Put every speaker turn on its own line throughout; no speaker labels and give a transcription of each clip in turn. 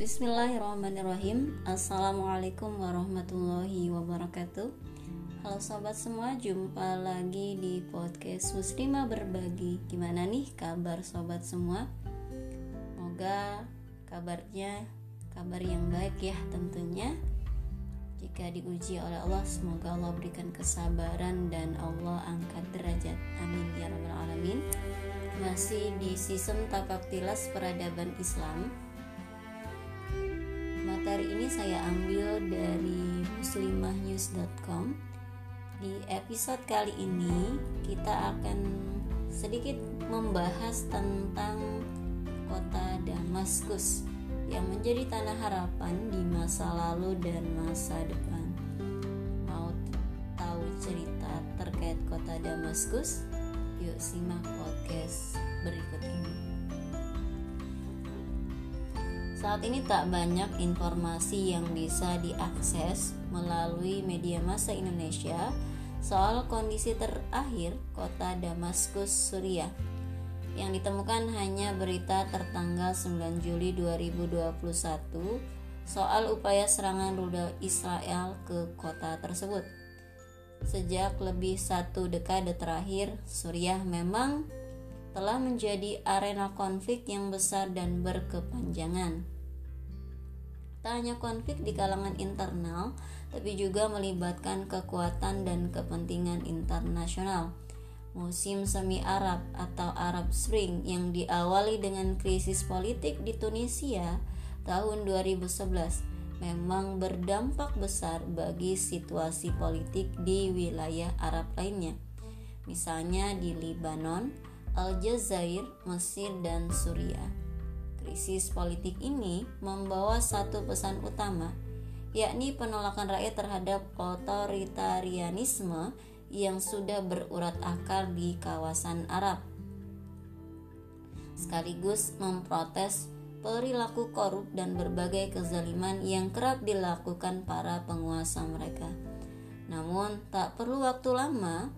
Bismillahirrahmanirrahim. Assalamualaikum warahmatullahi wabarakatuh. Halo sobat semua, jumpa lagi di podcast Muslimah Berbagi. Gimana nih kabar sobat semua? Semoga kabarnya kabar yang baik ya tentunya. Jika diuji oleh Allah, semoga Allah berikan kesabaran dan Allah angkat derajat. Amin ya rabbal alamin. Masih di season tapak tilas peradaban Islam materi ini saya ambil dari muslimahnews.com. Di episode kali ini kita akan sedikit membahas tentang kota Damaskus yang menjadi tanah harapan di masa lalu dan masa depan. Mau tahu cerita terkait kota Damaskus? Yuk simak podcast berikut ini. Saat ini tak banyak informasi yang bisa diakses melalui media massa Indonesia soal kondisi terakhir kota Damaskus, Suriah. Yang ditemukan hanya berita tertanggal 9 Juli 2021 soal upaya serangan rudal Israel ke kota tersebut. Sejak lebih satu dekade terakhir, Suriah memang telah menjadi arena konflik yang besar dan berkepanjangan. Tak hanya konflik di kalangan internal, tapi juga melibatkan kekuatan dan kepentingan internasional. Musim semi Arab atau Arab Spring yang diawali dengan krisis politik di Tunisia tahun 2011 memang berdampak besar bagi situasi politik di wilayah Arab lainnya. Misalnya di Lebanon, Aljazair, Mesir, dan Suriah. Krisis politik ini membawa satu pesan utama, yakni penolakan rakyat terhadap otoritarianisme yang sudah berurat akar di kawasan Arab. Sekaligus memprotes perilaku korup dan berbagai kezaliman yang kerap dilakukan para penguasa mereka. Namun, tak perlu waktu lama,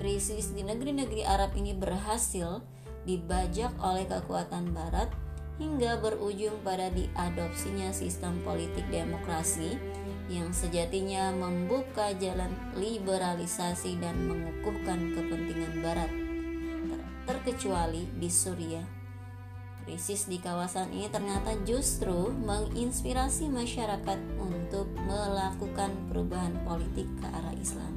krisis di negeri-negeri Arab ini berhasil dibajak oleh kekuatan Barat hingga berujung pada diadopsinya sistem politik demokrasi yang sejatinya membuka jalan liberalisasi dan mengukuhkan kepentingan Barat, ter terkecuali di Suriah. Krisis di kawasan ini ternyata justru menginspirasi masyarakat untuk melakukan perubahan politik ke arah Islam.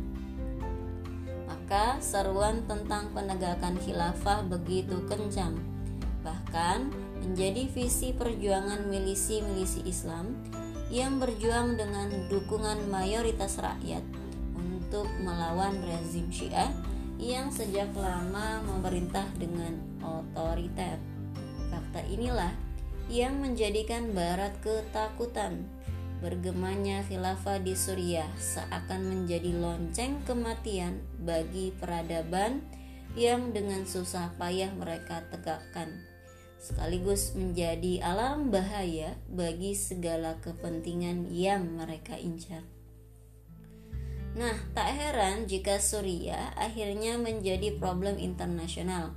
Maka seruan tentang penegakan khilafah begitu kencang. Bahkan menjadi visi perjuangan milisi-milisi Islam yang berjuang dengan dukungan mayoritas rakyat untuk melawan rezim Syiah yang sejak lama memerintah dengan otoriter. Fakta inilah yang menjadikan Barat ketakutan. Bergemanya khilafah di Suriah seakan menjadi lonceng kematian bagi peradaban yang dengan susah payah mereka tegakkan, sekaligus menjadi alam bahaya bagi segala kepentingan yang mereka incar. Nah, tak heran jika Suriah akhirnya menjadi problem internasional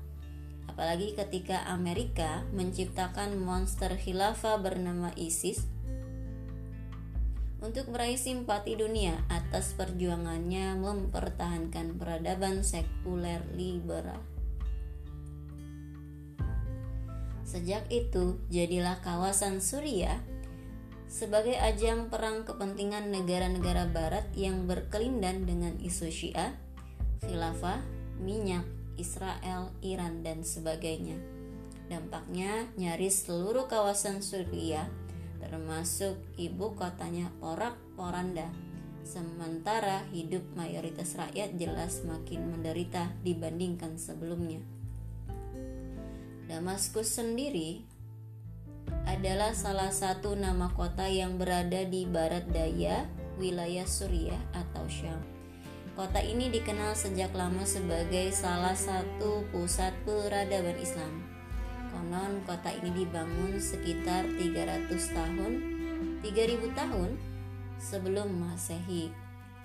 apalagi ketika Amerika menciptakan monster khilafah bernama ISIS untuk meraih simpati dunia atas perjuangannya mempertahankan peradaban sekuler liberal. Sejak itu, jadilah kawasan Suriah sebagai ajang perang kepentingan negara-negara barat yang berkelindan dengan isu Syiah, khilafah, minyak, Israel, Iran, dan sebagainya. Dampaknya nyaris seluruh kawasan Suriah, termasuk ibu kotanya porak-poranda. Sementara hidup mayoritas rakyat jelas makin menderita dibandingkan sebelumnya. Damaskus sendiri adalah salah satu nama kota yang berada di barat daya wilayah Suriah atau Syam. Kota ini dikenal sejak lama sebagai salah satu pusat peradaban Islam. Konon kota ini dibangun sekitar 300 tahun, 3000 tahun sebelum Masehi.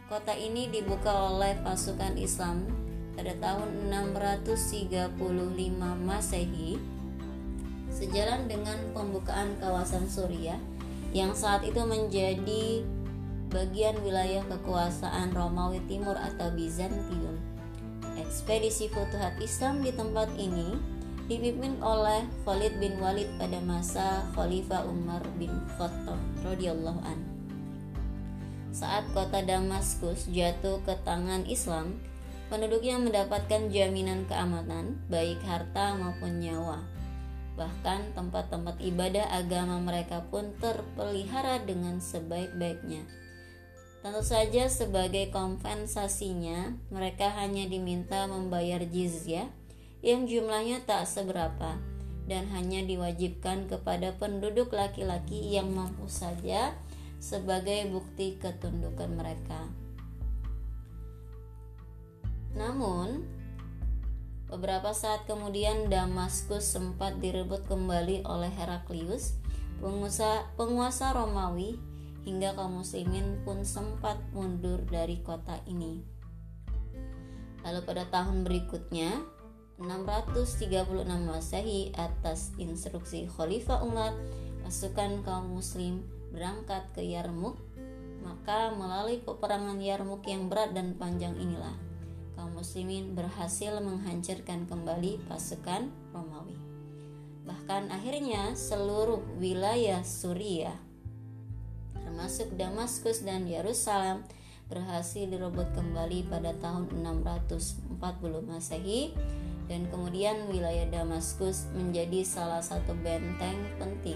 Kota ini dibuka oleh pasukan Islam pada tahun 635 Masehi. Sejalan dengan pembukaan kawasan Suriah yang saat itu menjadi bagian wilayah kekuasaan Romawi Timur atau Bizantium. Ekspedisi Futuhat Islam di tempat ini dipimpin oleh Khalid bin Walid pada masa Khalifah Umar bin Khattab radhiyallahu an. Saat kota Damaskus jatuh ke tangan Islam, penduduknya mendapatkan jaminan keamanan baik harta maupun nyawa. Bahkan tempat-tempat ibadah agama mereka pun terpelihara dengan sebaik-baiknya. Tentu saja sebagai kompensasinya, mereka hanya diminta membayar jizyah yang jumlahnya tak seberapa dan hanya diwajibkan kepada penduduk laki-laki yang mampu saja sebagai bukti ketundukan mereka. Namun, beberapa saat kemudian Damaskus sempat direbut kembali oleh Heraklius, penguasa, penguasa Romawi, hingga kaum muslimin pun sempat mundur dari kota ini. Lalu pada tahun berikutnya, 636 Masehi atas instruksi Khalifah Umar, pasukan kaum muslim berangkat ke Yarmuk, maka melalui peperangan Yarmuk yang berat dan panjang inilah kaum muslimin berhasil menghancurkan kembali pasukan Romawi. Bahkan akhirnya seluruh wilayah Suriah termasuk Damaskus dan Yerusalem berhasil direbut kembali pada tahun 640 Masehi dan kemudian wilayah Damaskus menjadi salah satu benteng penting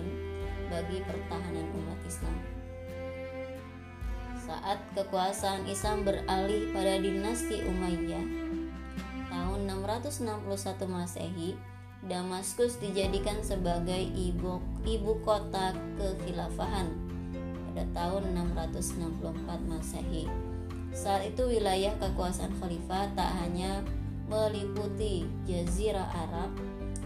bagi pertahanan umat Islam. Saat kekuasaan Islam beralih pada dinasti Umayyah tahun 661 Masehi, Damaskus dijadikan sebagai ibu ibu kota kekhilafahan pada tahun 664 Masehi. Saat itu wilayah kekuasaan khalifah tak hanya meliputi jazirah Arab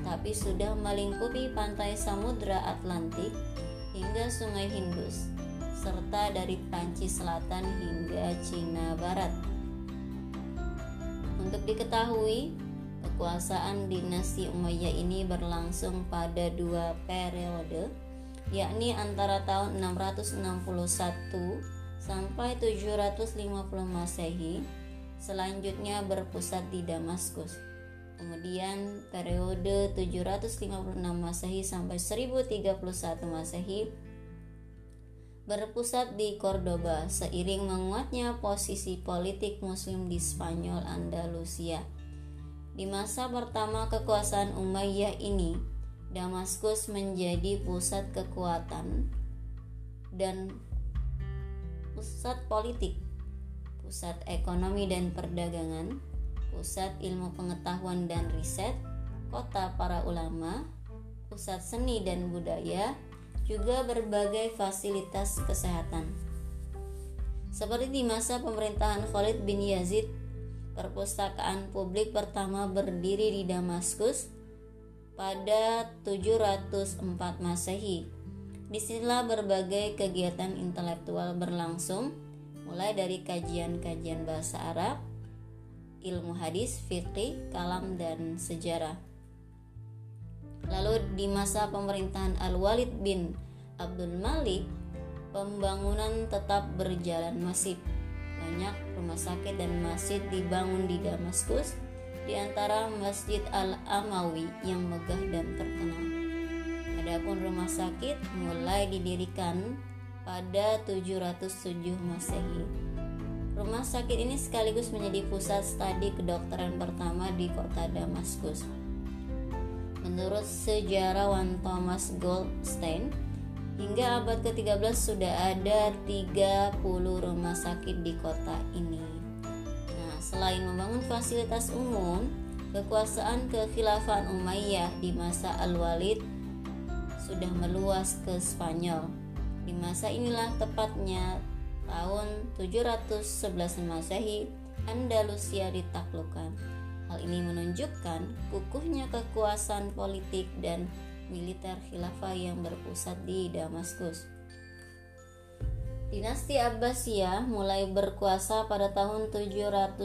tapi sudah melingkupi pantai Samudra Atlantik hingga Sungai Hindus, serta dari Prancis Selatan hingga Cina Barat. Untuk diketahui, kekuasaan dinasti Umayyah ini berlangsung pada dua periode, yakni antara tahun 661 sampai 750 Masehi, selanjutnya berpusat di Damaskus. Kemudian periode 756 Masehi sampai 1031 Masehi berpusat di Cordoba seiring menguatnya posisi politik muslim di Spanyol Andalusia. Di masa pertama kekuasaan Umayyah ini, Damaskus menjadi pusat kekuatan dan pusat politik, pusat ekonomi dan perdagangan, pusat ilmu pengetahuan dan riset, kota para ulama, pusat seni dan budaya, juga berbagai fasilitas kesehatan. Seperti di masa pemerintahan Khalid bin Yazid, perpustakaan publik pertama berdiri di Damaskus pada 704 Masehi. Di sinilah berbagai kegiatan intelektual berlangsung, mulai dari kajian-kajian bahasa Arab, ilmu hadis, fikih, kalam, dan sejarah. Lalu di masa pemerintahan Al-Walid bin Abdul Malik, pembangunan tetap berjalan masif. Banyak rumah sakit dan masjid dibangun di Damaskus, di antara Masjid Al-Amawi yang megah dan terkenal. Adapun rumah sakit mulai didirikan pada 707 Masehi. Rumah sakit ini sekaligus menjadi pusat studi kedokteran pertama di kota Damaskus. Menurut sejarawan Thomas Goldstein, hingga abad ke-13 sudah ada 30 rumah sakit di kota ini. Selain membangun fasilitas umum, kekuasaan kekhilafan Umayyah di masa Al-Walid sudah meluas ke Spanyol. Di masa inilah tepatnya tahun 711 Masehi, Andalusia ditaklukkan. Hal ini menunjukkan kukuhnya kekuasaan politik dan militer khilafah yang berpusat di Damaskus. Dinasti Abbasiyah mulai berkuasa pada tahun 750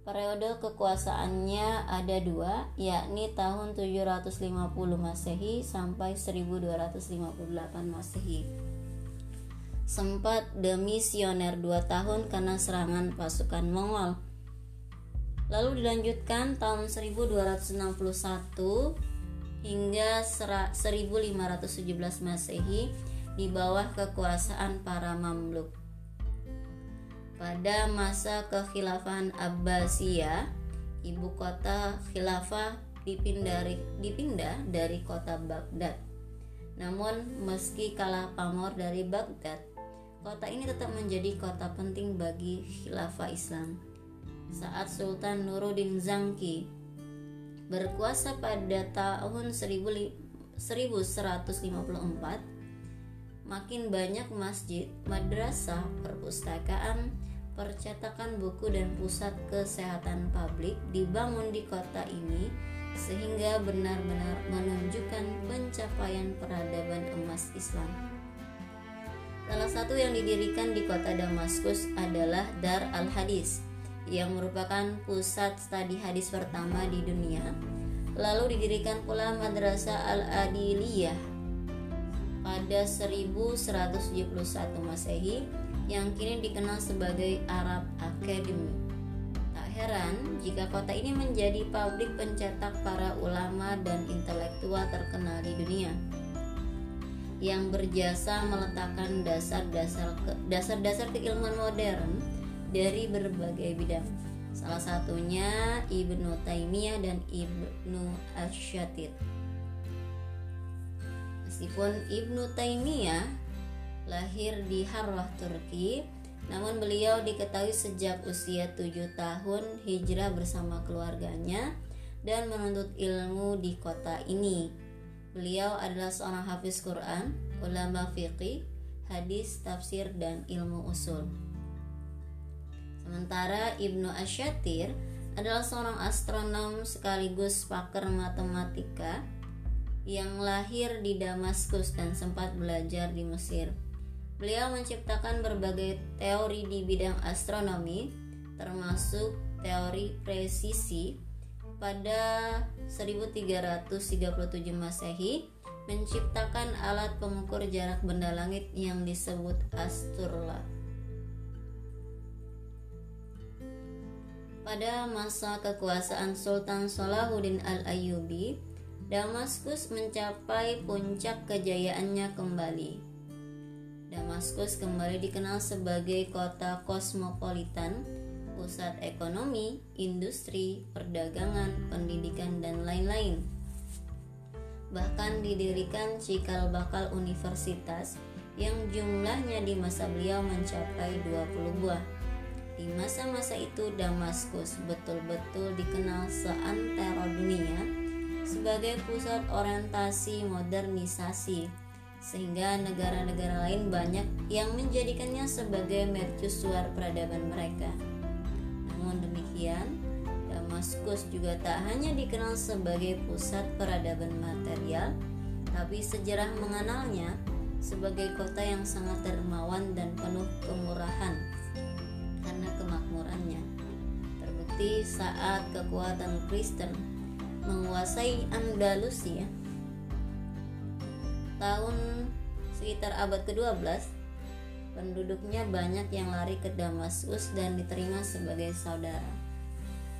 Periode kekuasaannya ada dua, yakni tahun 750 Masehi sampai 1258 Masehi. Sempat demisioner dua tahun karena serangan pasukan Mongol. Lalu dilanjutkan tahun 1261 hingga 1517 Masehi di bawah kekuasaan para Mamluk. Pada masa kekhilafahan Abbasiyah, ibu kota khilafah dipindah dari, dipindah dari kota Baghdad. Namun meski kalah pamor dari Baghdad, kota ini tetap menjadi kota penting bagi khilafah Islam. Saat Sultan Nuruddin Zangki berkuasa pada tahun 1154, makin banyak masjid, madrasah, perpustakaan, percetakan buku dan pusat kesehatan publik dibangun di kota ini sehingga benar-benar menunjukkan pencapaian peradaban emas Islam. Salah satu yang didirikan di kota Damaskus adalah Dar al-Hadis yang merupakan pusat studi hadis pertama di dunia. Lalu didirikan pula Madrasah Al-Adiliyah pada 1171 Masehi yang kini dikenal sebagai Arab Academy. Tak heran jika kota ini menjadi pabrik pencetak para ulama dan intelektual terkenal di dunia yang berjasa meletakkan dasar-dasar ke, dasar-dasar keilmuan modern dari berbagai bidang. Salah satunya Ibnu Taimiyah dan Ibnu Asyatir. Meskipun Ibnu Taimiyah lahir di Harwah, Turki. Namun beliau diketahui sejak usia tujuh tahun hijrah bersama keluarganya dan menuntut ilmu di kota ini. Beliau adalah seorang hafiz Quran, ulama fikih, hadis, tafsir, dan ilmu usul. Sementara Ibnu Asyatir adalah seorang astronom sekaligus pakar matematika yang lahir di Damaskus dan sempat belajar di Mesir. Beliau menciptakan berbagai teori di bidang astronomi, termasuk teori presisi. Pada 1337 Masehi, menciptakan alat pengukur jarak benda langit yang disebut astrolat. Pada masa kekuasaan Sultan Salahuddin Al-Ayyubi, Damaskus mencapai puncak kejayaannya kembali. Damaskus kembali dikenal sebagai kota kosmopolitan, pusat ekonomi, industri, perdagangan, pendidikan, dan lain-lain. Bahkan didirikan cikal bakal universitas yang jumlahnya di masa beliau mencapai 20 buah. Di masa-masa itu Damaskus betul-betul dikenal seantero dunia sebagai pusat orientasi modernisasi sehingga negara-negara lain banyak yang menjadikannya sebagai mercusuar peradaban mereka. Namun demikian, Damaskus juga tak hanya dikenal sebagai pusat peradaban material, tapi sejarah mengenalnya sebagai kota yang sangat dermawan dan penuh kemurahan karena kemakmurannya. Terbukti saat kekuatan Kristen menguasai Andalusia tahun sekitar abad ke-12 penduduknya banyak yang lari ke Damaskus dan diterima sebagai saudara.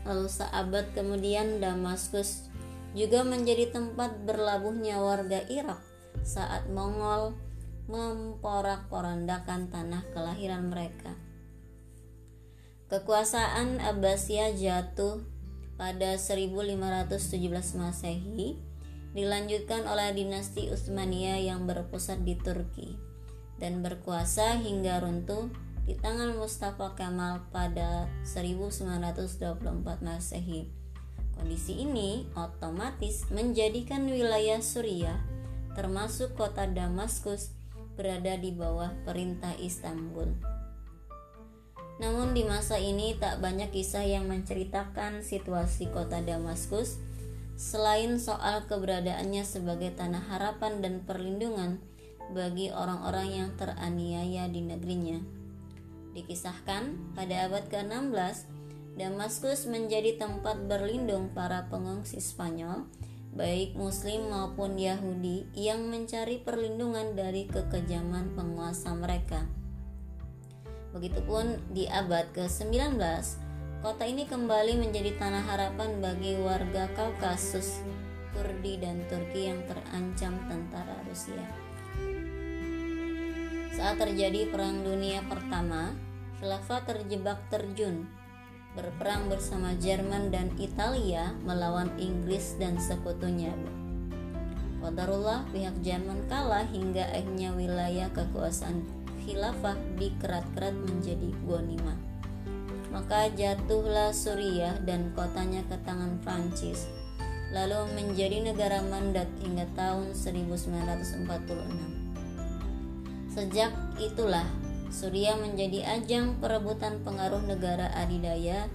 Lalu seabad kemudian Damaskus juga menjadi tempat berlabuhnya warga Irak saat Mongol memporak-porandakan tanah kelahiran mereka. Kekuasaan Abbasiyah jatuh pada 1517 Masehi dilanjutkan oleh dinasti Utsmania yang berpusat di Turki dan berkuasa hingga runtuh di tangan Mustafa Kemal pada 1924 Masehi. Kondisi ini otomatis menjadikan wilayah Suriah termasuk kota Damaskus berada di bawah perintah Istanbul. Namun di masa ini tak banyak kisah yang menceritakan situasi kota Damaskus Selain soal keberadaannya sebagai tanah harapan dan perlindungan bagi orang-orang yang teraniaya di negerinya. Dikisahkan pada abad ke-16, Damaskus menjadi tempat berlindung para pengungsi Spanyol, baik Muslim maupun Yahudi, yang mencari perlindungan dari kekejaman penguasa mereka. Begitupun di abad ke-19, kota ini kembali menjadi tanah harapan bagi warga Kaukasus, Kurdi dan Turki yang terancam tentara Rusia. Saat terjadi Perang Dunia Pertama, khilafah terjebak terjun berperang bersama Jerman dan Italia melawan Inggris dan sekutunya. Qadarullah pihak Jerman kalah hingga akhirnya wilayah kekuasaan khilafah dikerat-kerat menjadi Gonima. Maka jatuhlah Suriah dan kotanya ke tangan Prancis, lalu menjadi negara mandat hingga tahun 1946. Sejak itulah Suriah menjadi ajang perebutan pengaruh negara adidaya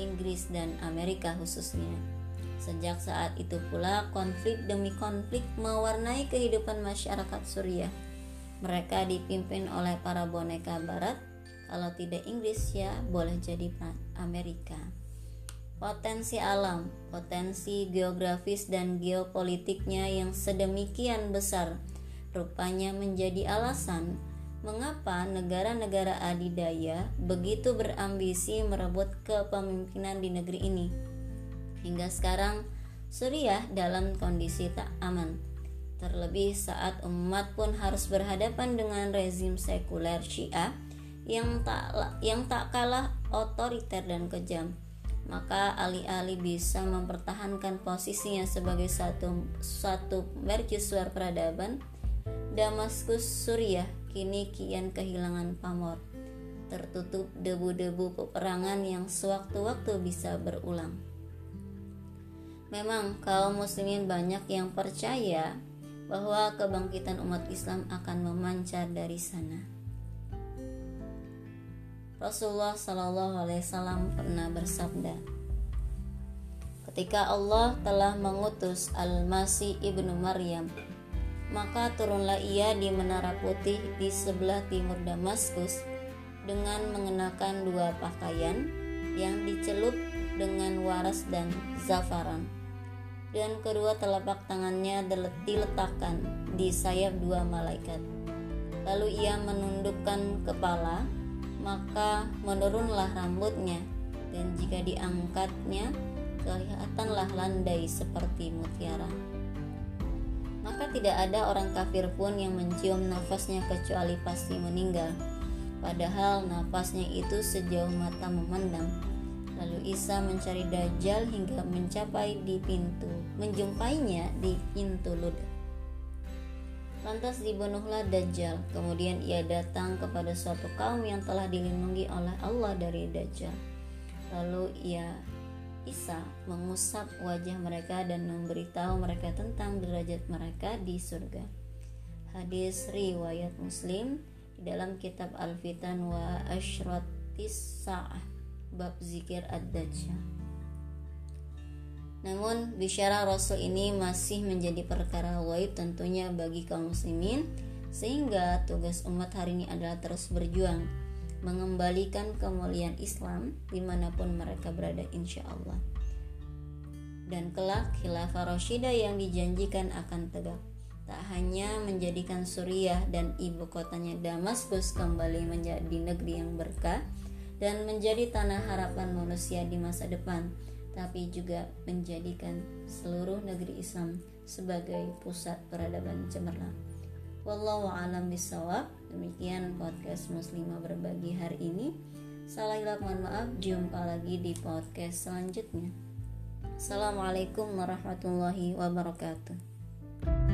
Inggris dan Amerika khususnya. Sejak saat itu pula konflik demi konflik mewarnai kehidupan masyarakat Suriah. Mereka dipimpin oleh para boneka barat, kalau tidak Inggris ya boleh jadi Amerika. Potensi alam, potensi geografis dan geopolitiknya yang sedemikian besar rupanya menjadi alasan mengapa negara-negara adidaya begitu berambisi merebut kepemimpinan di negeri ini. Hingga sekarang, Suriah dalam kondisi tak aman. Terlebih saat umat pun harus berhadapan dengan rezim sekuler Syiah yang tak yang tak kalah otoriter dan kejam. Maka alih-alih bisa mempertahankan posisinya sebagai satu satu mercusuar peradaban, Damaskus Suriah kini kian kehilangan pamor, tertutup debu-debu peperangan yang sewaktu-waktu bisa berulang. Memang kaum muslimin banyak yang percaya bahwa kebangkitan umat Islam akan memancar dari sana. Rasulullah Shallallahu Alaihi Wasallam pernah bersabda, ketika Allah telah mengutus Al-Masih ibnu Maryam maka turunlah ia di menara putih di sebelah timur Damaskus dengan mengenakan dua pakaian yang dicelup dengan waras dan zafaran dan kedua telapak tangannya diletakkan di sayap dua malaikat. Lalu ia menundukkan kepala, maka menurunlah rambutnya, dan jika diangkatnya, kelihatanlah landai seperti mutiara maka tidak ada orang kafir pun yang mencium nafasnya kecuali pasti meninggal. Padahal nafasnya itu sejauh mata memandang. Lalu Isa mencari Dajjal hingga mencapai di pintu, menjumpainya di pintu Lud. Lantas dibunuhlah Dajjal. Kemudian ia datang kepada suatu kaum yang telah dilindungi oleh Allah dari Dajjal. Lalu ia Isa mengusap wajah mereka dan memberitahu mereka tentang derajat mereka di surga. Hadis riwayat Muslim di dalam kitab Al-Fitan wa Ashratis Sa'ah bab zikir ad-dajjal. Namun bicara Rasul ini masih menjadi perkara waib tentunya bagi kaum muslimin sehingga tugas umat hari ini adalah terus berjuang mengembalikan kemuliaan Islam di mana pun mereka berada insya Allah. Dan kelak khilafah Rashida yang dijanjikan akan tegak. Tak hanya menjadikan Suriah dan ibu kotanya Damaskus kembali menjadi negeri yang berkah dan menjadi tanah harapan manusia di masa depan tapi juga menjadikan seluruh negeri Islam sebagai pusat peradaban cemerlang. Wallahu alam bisawab. Demikian podcast Muslimah berbagi hari ini. Salah mohon maaf. Jumpa lagi di podcast selanjutnya. Assalamualaikum warahmatullahi wabarakatuh.